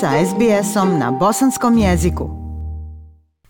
sa SBS-om na bosanskom jeziku.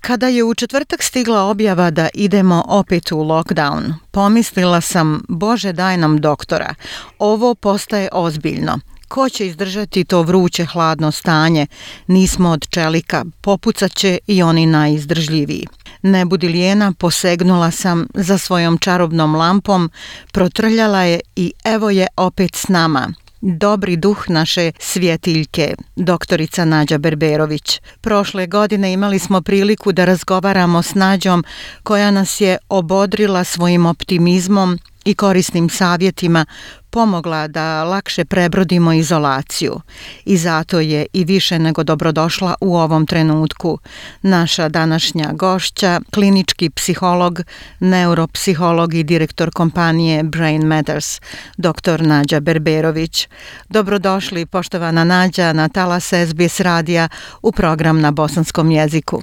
Kada je u četvrtak stigla objava da idemo opet u lockdown, pomislila sam, Bože daj nam doktora, ovo postaje ozbiljno. Ko će izdržati to vruće hladno stanje? Nismo od čelika, popucat će i oni najizdržljiviji. Ne budi lijena, posegnula sam za svojom čarobnom lampom, protrljala je i evo je opet s nama. Dobri duh naše svjetiljke, doktorica Nađa Berberović. Prošle godine imali smo priliku da razgovaramo s Nađom koja nas je obodrila svojim optimizmom i korisnim savjetima pomogla da lakše prebrodimo izolaciju i zato je i više nego dobrodošla u ovom trenutku. Naša današnja gošća, klinički psiholog, neuropsiholog i direktor kompanije Brain Matters, dr. Nađa Berberović. Dobrodošli, poštovana Nađa, na Talas SBS radija u program na bosanskom jeziku.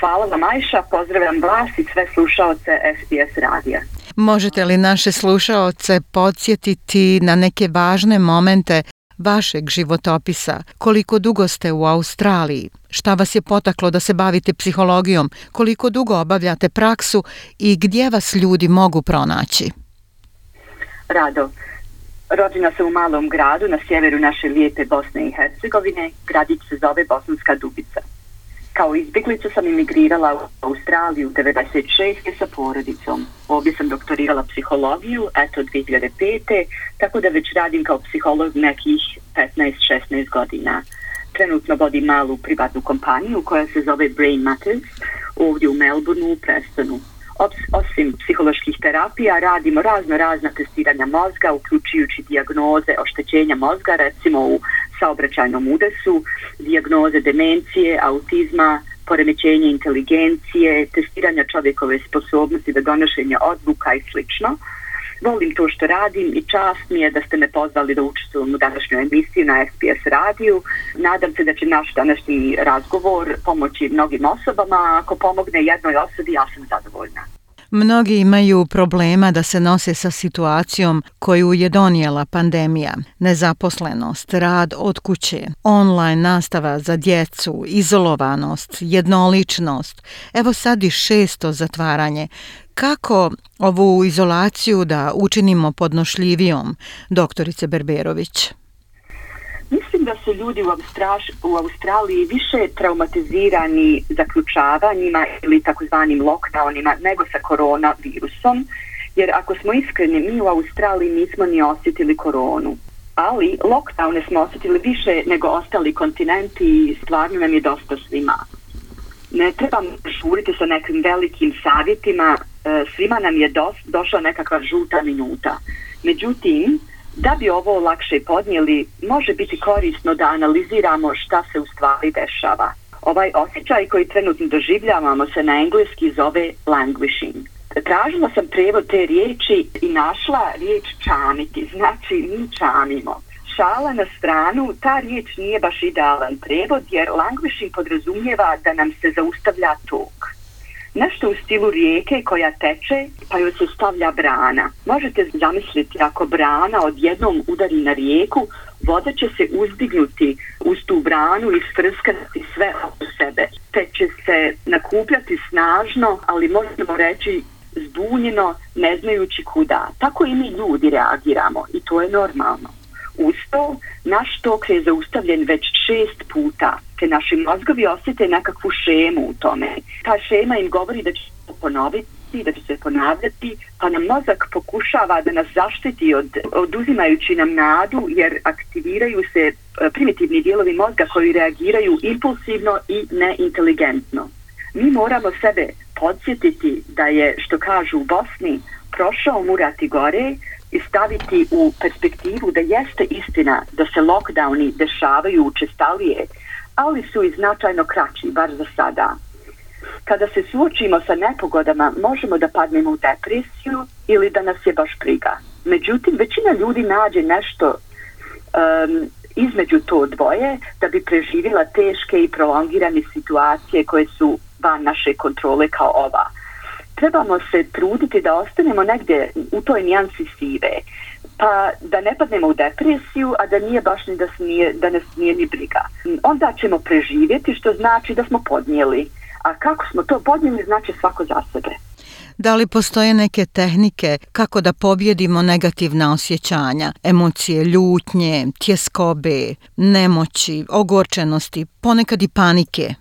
Hvala vam, Ajša. Pozdravljam vas i sve slušalce SBS radija. Možete li naše slušaoce podsjetiti na neke važne momente vašeg životopisa? Koliko dugo ste u Australiji? Šta vas je potaklo da se bavite psihologijom? Koliko dugo obavljate praksu i gdje vas ljudi mogu pronaći? Rado. Rođena sam u malom gradu na sjeveru naše lijepe Bosne i Hercegovine. Gradić se zove Bosanska Dubica. Kao izbjeglica sam imigrirala u Australiju 96. sa porodicom. Ovdje sam doktorirala psihologiju, eto 2005. Tako da već radim kao psiholog nekih 15-16 godina. Trenutno vodim malu privatnu kompaniju koja se zove Brain Matters ovdje u Melbourneu u Prestonu. Osim psiholoških terapija radimo razno razna testiranja mozga, uključujući dijagnoze oštećenja mozga, recimo u saobraćajnom udesu, dijagnoze demencije, autizma, poremećenje inteligencije, testiranja čovjekove sposobnosti za donošenje odluka i slično. Volim to što radim i čast mi je da ste me pozvali da učestvujem u današnjoj emisiji na SPS radiju. Nadam se da će naš današnji razgovor pomoći mnogim osobama. Ako pomogne jednoj osobi, ja sam zadovoljna. Mnogi imaju problema da se nose sa situacijom koju je donijela pandemija. Nezaposlenost, rad od kuće, online nastava za djecu, izolovanost, jednoličnost. Evo sad i šesto zatvaranje. Kako ovu izolaciju da učinimo podnošljivijom, doktorice Berberović? Da su ljudi u, Austraš, u Australiji više traumatizirani zaključavanjima ili takozvanim lockdownima nego sa koronavirusom, jer ako smo iskreni, mi u Australiji nismo ni osjetili koronu. Ali lockdowne smo osjetili više nego ostali kontinenti i stvarno nam je dosta svima. Ne trebam šuriti sa nekim velikim savjetima, e, svima nam je dos, došla nekakva žuta minuta. Međutim, Da bi ovo lakše podnijeli, može biti korisno da analiziramo šta se u stvari dešava. Ovaj osjećaj koji trenutno doživljavamo se na engleski zove languishing. Tražila sam prevod te riječi i našla riječ čamiti, znači mi čamimo. Šala na stranu, ta riječ nije baš idealan prevod jer languishing podrazumijeva da nam se zaustavlja tok nešto u stilu rijeke koja teče pa joj se stavlja brana. Možete zamisliti ako brana odjednom udari na rijeku, voda će se uzdignuti uz tu branu i sprskati sve oko sebe. Te će se nakupljati snažno, ali možemo reći zbunjeno, ne znajući kuda. Tako i mi ljudi reagiramo i to je normalno. Uz to, naš tok je zaustavljen već šest puta, te naši mozgovi osjete nekakvu šemu u tome. Ta šema im govori da će se ponoviti, da će se ponavljati, pa nam mozak pokušava da nas zaštiti od, oduzimajući nam nadu, jer aktiviraju se e, primitivni dijelovi mozga koji reagiraju impulsivno i neinteligentno. Mi moramo sebe podsjetiti da je, što kažu u Bosni, prošao murati gore, i staviti u perspektivu da jeste istina da se lockdowni dešavaju učestalije, ali su i značajno kraći, bar za sada. Kada se suočimo sa nepogodama, možemo da padnemo u depresiju ili da nas je baš briga. Međutim, većina ljudi nađe nešto um, između to dvoje da bi preživjela teške i prolongirane situacije koje su van naše kontrole kao ova trebamo se truditi da ostanemo negdje u toj nijansi sive. pa da ne padnemo u depresiju, a da nije baš ni da, smije, da nas nije ni briga. Onda ćemo preživjeti, što znači da smo podnijeli. A kako smo to podnijeli, znači svako za sebe. Da li postoje neke tehnike kako da pobjedimo negativna osjećanja, emocije, ljutnje, tjeskobe, nemoći, ogorčenosti, ponekad i panike?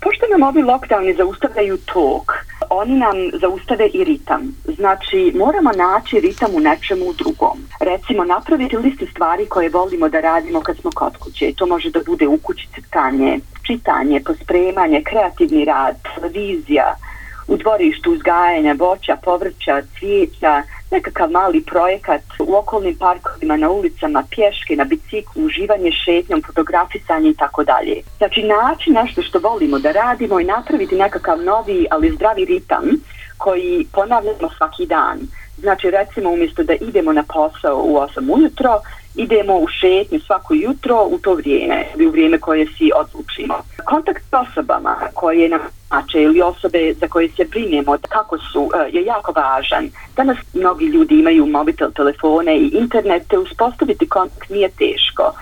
Pošto nam ovi lockdowni zaustavljaju tok, oni nam zaustave i ritam. Znači, moramo naći ritam u nečemu drugom. Recimo, napraviti listu stvari koje volimo da radimo kad smo kod kuće. To može da bude u kući crtanje, čitanje, pospremanje, kreativni rad, televizija, u dvorištu uzgajanja voća, povrća, cvijeća, nekakav mali projekat u okolnim parkovima, na ulicama, pješke, na biciklu, uživanje šetnjom, fotografisanje i tako dalje. Znači naći nešto što volimo da radimo i napraviti nekakav novi, ali zdravi ritam koji ponavljamo svaki dan. Znači recimo umjesto da idemo na posao u 8 ujutro, idemo u šetnju svako jutro u to vrijeme u vrijeme koje si odlučimo. Kontakt s osobama koje nam znače ili osobe za koje se brinemo kako su e, je jako važan. Danas mnogi ljudi imaju mobitel telefone i internet te uspostaviti kontakt nije teško.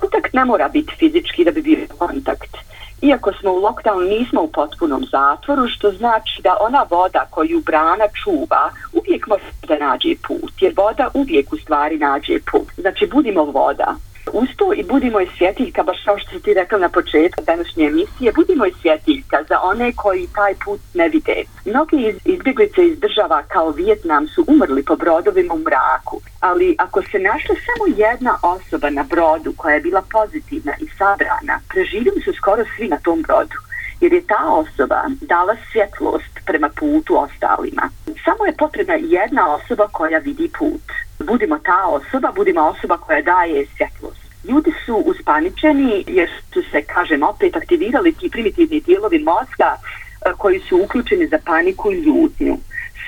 Kontakt ne mora biti fizički da bi bio kontakt. Iako smo u lockdown nismo u potpunom zatvoru, što znači da ona voda koju brana čuva uvijek može da nađe put, jer voda uvijek u stvari nađe put. Znači budimo voda. Uz i budimo i svjetiljka, baš kao što ti rekla na početku današnje emisije, budimo i svjetiljka za one koji taj put ne vide. Mnogi iz, izbjeglice iz država kao Vijetnam su umrli po brodovima u mraku, ali ako se našla samo jedna osoba na brodu koja je bila pozitivna i sabrana, preživili su skoro svi na tom brodu jer je ta osoba dala svjetlost prema putu ostalima. Samo je potrebna jedna osoba koja vidi put. Budimo ta osoba, budimo osoba koja daje svjetlost. Ljudi su uspaničeni jer su se, kažem, opet aktivirali ti primitivni dijelovi mozga e, koji su uključeni za paniku i ljutnju.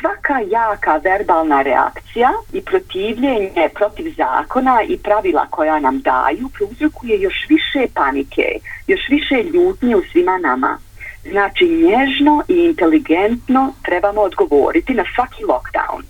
Svaka jaka verbalna reakcija i protivljenje protiv zakona i pravila koja nam daju prouzrokuje još više panike, još više ljutnje u svima nama. Znači, nježno i inteligentno trebamo odgovoriti na svaki lockdown.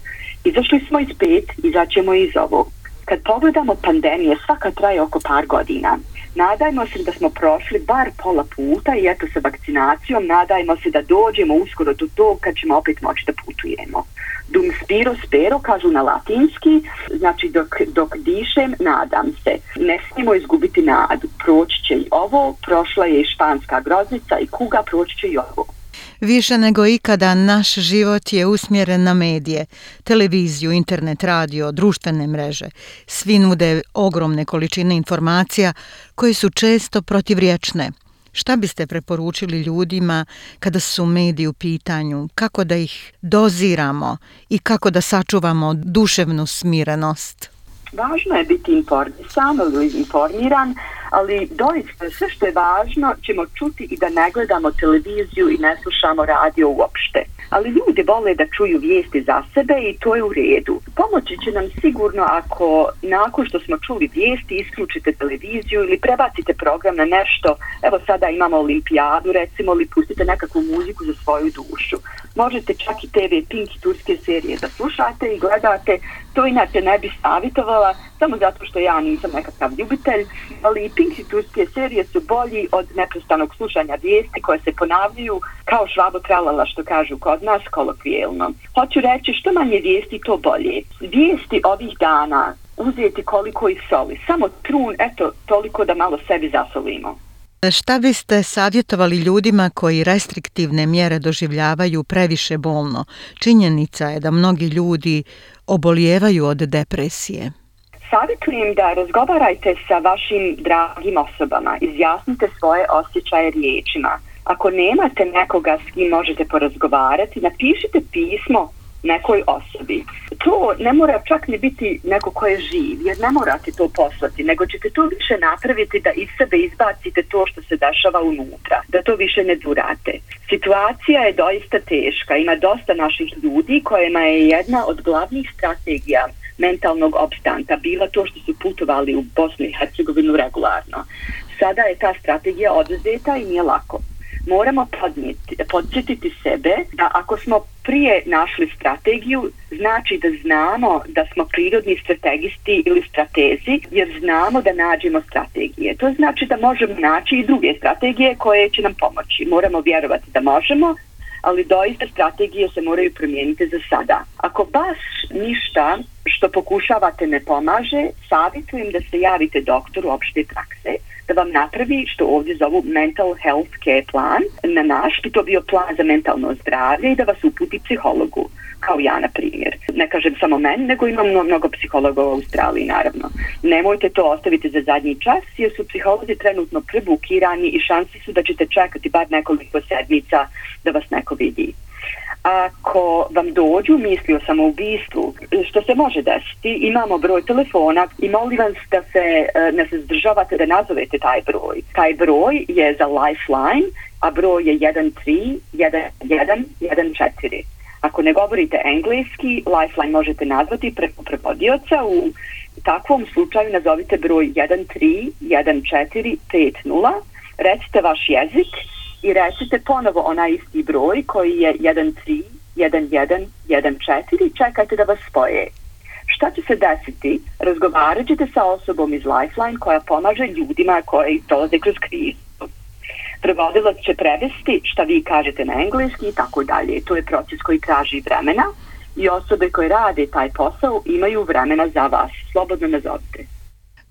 Izašli smo iz pet, izaćemo iz ovog. Kad pogledamo pandemije, svaka traje oko par godina. Nadajmo se da smo prošli bar pola puta i eto sa vakcinacijom nadajmo se da dođemo uskoro do tog kad ćemo opet moći da putujemo. Dum spiro spero, kažu na latinski, znači dok, dok dišem, nadam se. Ne smijemo izgubiti nadu. Proći će i ovo, prošla je i španska groznica i kuga, proći će i ovo. Više nego ikada naš život je usmjeren na medije, televiziju, internet, radio, društvene mreže. Svi nude ogromne količine informacija koje su često protivriječne. Šta biste preporučili ljudima kada su mediji u pitanju? Kako da ih doziramo i kako da sačuvamo duševnu smirenost? Važno je biti informisan ili informiran, ali doista sve što je važno ćemo čuti i da ne gledamo televiziju i ne slušamo radio uopšte. Ali ljudi vole da čuju vijesti za sebe i to je u redu. Pomoći će nam sigurno ako nakon što smo čuli vijesti isključite televiziju ili prebacite program na nešto. Evo sada imamo olimpijadu recimo ili pustite nekakvu muziku za svoju dušu. Možete čak i TV Pink i turske serije da slušate i gledate. To inače ne bi savjetovala samo zato što ja nisam nekakav ljubitelj, ali Pink i turske serije su bolji od neprestanog slušanja vijesti koje se ponavljaju kao švabo tralala što kažu kod nas kolokvijelno. Hoću reći što manje vijesti to bolje. Vijesti ovih dana uzeti koliko i soli. Samo trun, eto, toliko da malo sebi zasolimo. Šta biste savjetovali ljudima koji restriktivne mjere doživljavaju previše bolno? Činjenica je da mnogi ljudi obolijevaju od depresije. Savjetujem da razgovarajte sa vašim dragim osobama, izjasnite svoje osjećaje riječima. Ako nemate nekoga s kim možete porazgovarati, napišite pismo nekoj osobi. To ne mora čak ni biti neko ko je živ, jer ne morate to poslati, nego ćete to više napraviti da iz sebe izbacite to što se dešava unutra, da to više ne durate. Situacija je doista teška, ima dosta naših ljudi kojima je jedna od glavnih strategija mentalnog opstanka bila to što su putovali u Bosnu i Hercegovinu regularno. Sada je ta strategija oduzeta i nije lako. moramo podnijeti, podsjetiti sebe da ako smo prije našli strategiju, znači da znamo da smo prirodni strategisti ili stratezi, jer znamo da nađemo strategije. To znači da možemo naći i druge strategije koje će nam pomoći. Moramo vjerovati da možemo, ali doista strategije se moraju promijeniti za sada. Ako baš ništa što pokušavate ne pomaže, savjetujem da se javite doktoru opšte prakse, da vam napravi što ovdje zovu mental health care plan na naš, bi to bio plan za mentalno zdravlje i da vas uputi psihologu kao ja na primjer. Ne kažem samo meni, nego imam mnogo psihologa u Australiji naravno. Nemojte to ostaviti za zadnji čas jer su psiholozi trenutno prebukirani i šansi su da ćete čekati bar nekoliko sedmica da vas neko vidi. Ako vam dođu misli o samoubistvu, što se može desiti, imamo broj telefona i molim vas da se ne se zdržavate da nazovete taj broj. Taj broj je za Lifeline, a broj je 131114. Ako ne govorite engleski, Lifeline možete nazvati preko prevodioca. U takvom slučaju nazovite broj 131450. Recite vaš jezik i recite ponovo onaj isti broj koji je 131114 čekajte da vas spoje. Šta će se desiti? Razgovarat ćete sa osobom iz Lifeline koja pomaže ljudima koji dolaze kroz krizu prevodilac će prevesti šta vi kažete na engleski i tako dalje. To je proces koji traži vremena i osobe koje rade taj posao imaju vremena za vas. Slobodno nazovite.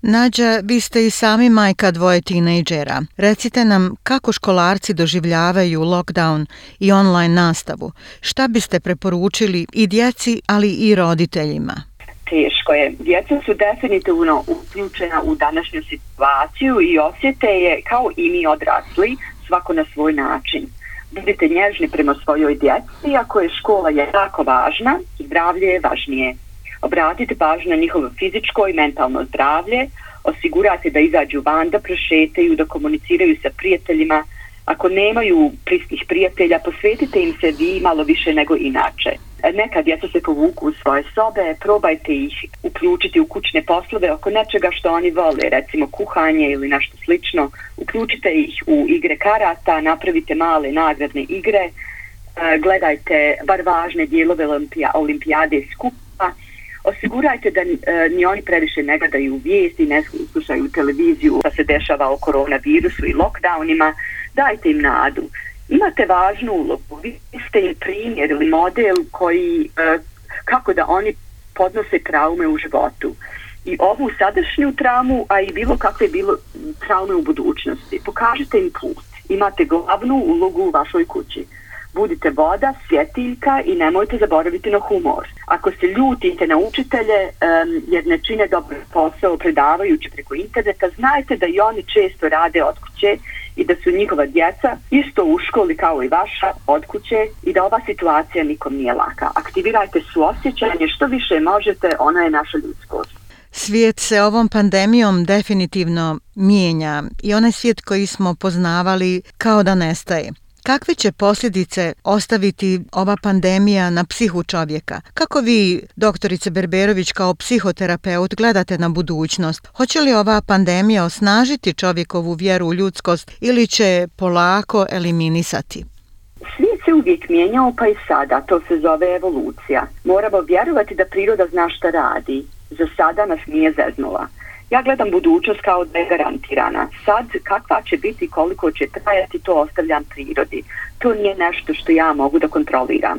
Nađa, vi ste i sami majka dvoje tinejdžera. Recite nam kako školarci doživljavaju lockdown i online nastavu. Šta biste preporučili i djeci, ali i roditeljima? teško je. Djeca su definitivno uključena u današnju situaciju i osjete je kao i mi odrasli, svako na svoj način. Budite nježni prema svojoj djeci, ako je škola je jako važna, zdravlje je važnije. Obratite pažnju na njihovo fizičko i mentalno zdravlje, osigurate da izađu van, da prošetaju, da komuniciraju sa prijateljima. Ako nemaju pristih prijatelja, posvetite im se vi malo više nego inače neka djeca se povuku u svoje sobe, probajte ih uključiti u kućne poslove oko nečega što oni vole, recimo kuhanje ili nešto slično. Uključite ih u igre karata, napravite male nagradne igre, e, gledajte bar važne dijelove olimpijade skup osigurajte da e, ni oni previše ne gledaju vijesti, ne slušaju televiziju da se dešava o koronavirusu i lockdownima, dajte im nadu imate važnu ulogu. Vi ste im primjer ili model koji, e, kako da oni podnose traume u životu. I ovu sadašnju traumu, a i bilo kakve bilo traume u budućnosti. Pokažite im put. Imate glavnu ulogu u vašoj kući. Budite voda, svjetiljka i nemojte zaboraviti na humor. Ako se ljutite na učitelje um, jer ne čine dobro posao predavajući preko interneta, znajte da i oni često rade od kuće i da su njihova djeca isto u školi kao i vaša od kuće i da ova situacija nikom nije laka. Aktivirajte suosjećanje što više možete, ona je naša ljudskost. Svijet se ovom pandemijom definitivno mijenja i onaj svijet koji smo poznavali kao da nestaje. Kakve će posljedice ostaviti ova pandemija na psihu čovjeka? Kako vi, doktorice Berberović, kao psihoterapeut gledate na budućnost? Hoće li ova pandemija osnažiti čovjekovu vjeru u ljudskost ili će polako eliminisati? Svijet se uvijek mijenjao pa i sada, to se zove evolucija. Moramo vjerovati da priroda zna šta radi. Za sada nas nije zeznula. Ja gledam budućnost kao da je garantirana. Sad, kakva će biti, koliko će trajati, to ostavljam prirodi. To nije nešto što ja mogu da kontroliram.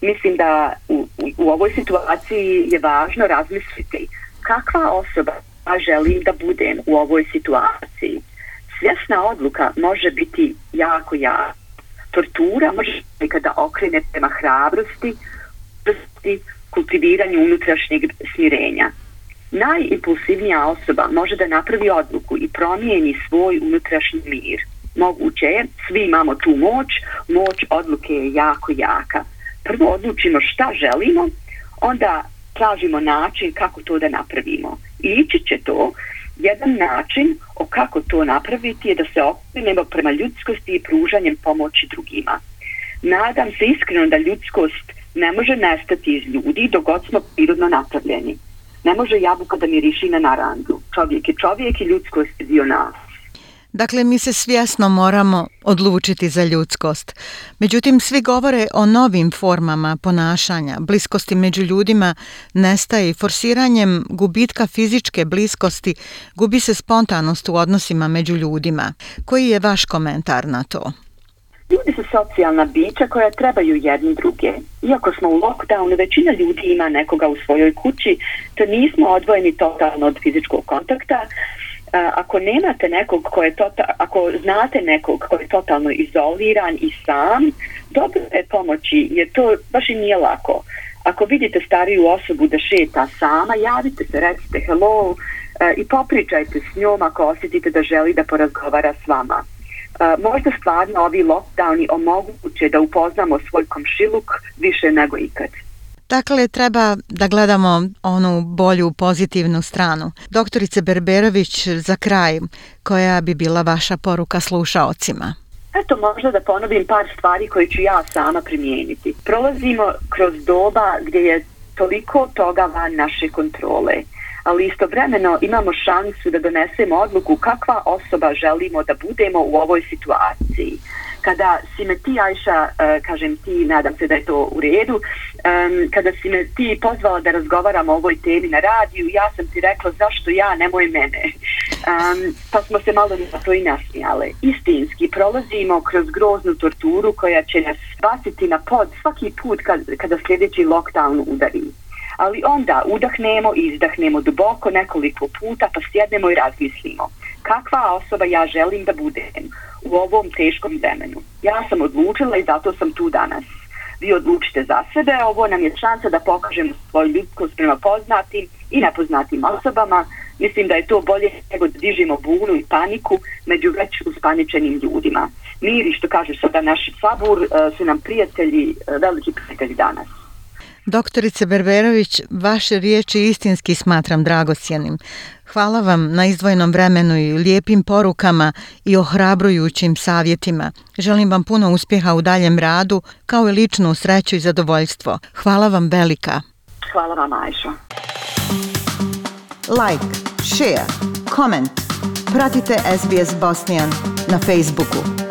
Mislim da u, u, u ovoj situaciji je važno razmisliti kakva osoba ja želim da budem u ovoj situaciji. Svjesna odluka može biti jako ja. Tortura može nekada okrene prema hrabrosti, kultiviranju unutrašnjeg smirenja. Najimpulsivnija osoba može da napravi odluku i promijeni svoj unutrašnji mir. Moguće je, svi imamo tu moć, moć odluke je jako jaka. Prvo odlučimo šta želimo, onda tražimo način kako to da napravimo. I ići će to, jedan način o kako to napraviti je da se okrenemo prema ljudskosti i pružanjem pomoći drugima. Nadam se iskreno da ljudskost ne može nestati iz ljudi dok god smo prirodno napravljeni ne može jabuka da miriši na narandu. Čovjek je čovjek i ljudskost je dio nas. Dakle, mi se svjesno moramo odlučiti za ljudskost. Međutim, svi govore o novim formama ponašanja. Bliskosti među ljudima nestaje i forsiranjem gubitka fizičke bliskosti gubi se spontanost u odnosima među ljudima. Koji je vaš komentar na to? Ljudi su socijalna bića koja trebaju jedni druge. Iako smo u lockdownu, većina ljudi ima nekoga u svojoj kući, to nismo odvojeni totalno od fizičkog kontakta. Ako nemate nekog ko je total, ako znate nekog ko je totalno izoliran i sam, dobro je pomoći, jer to baš i nije lako. Ako vidite stariju osobu da šeta sama, javite se, recite hello e, i popričajte s njom ako osjetite da želi da porazgovara s vama možda stvarno ovi lockdowni omoguće da upoznamo svoj komšiluk više nego ikad. Dakle, treba da gledamo onu bolju pozitivnu stranu. Doktorice Berberović, za kraj, koja bi bila vaša poruka slušaocima? Eto, možda da ponovim par stvari koje ću ja sama primijeniti. Prolazimo kroz doba gdje je toliko toga van naše kontrole ali istovremeno imamo šansu da donesemo odluku kakva osoba želimo da budemo u ovoj situaciji. Kada si me ti, Ajša, e, kažem ti, nadam se da je to u redu, e, kada si me ti pozvala da razgovaram o ovoj temi na radiju, ja sam ti rekla zašto ja, nemoj mene. Um, pa smo se malo na to i nasmijale. Istinski, prolazimo kroz groznu torturu koja će nas baciti na pod svaki put kad, kada sljedeći lockdown udari ali onda udahnemo i izdahnemo duboko nekoliko puta pa sjednemo i razmislimo kakva osoba ja želim da budem u ovom teškom vremenu. Ja sam odlučila i zato sam tu danas. Vi odlučite za sebe, ovo nam je šansa da pokažemo svoju ljudskost prema poznatim i nepoznatim osobama. Mislim da je to bolje nego da dižimo bunu i paniku među već uspaničenim ljudima. Miri, što kaže sada naš sabur, eh, su nam prijatelji, eh, veliki prijatelji danas. Doktorice Berberović, vaše riječi istinski smatram dragocjenim. Hvala vam na izdvojenom vremenu i lijepim porukama i ohrabrujućim savjetima. Želim vam puno uspjeha u daljem radu, kao i ličnu sreću i zadovoljstvo. Hvala vam velika. Hvala vam, Ajša. Like, share, comment. Pratite SBS Bosnian na Facebooku.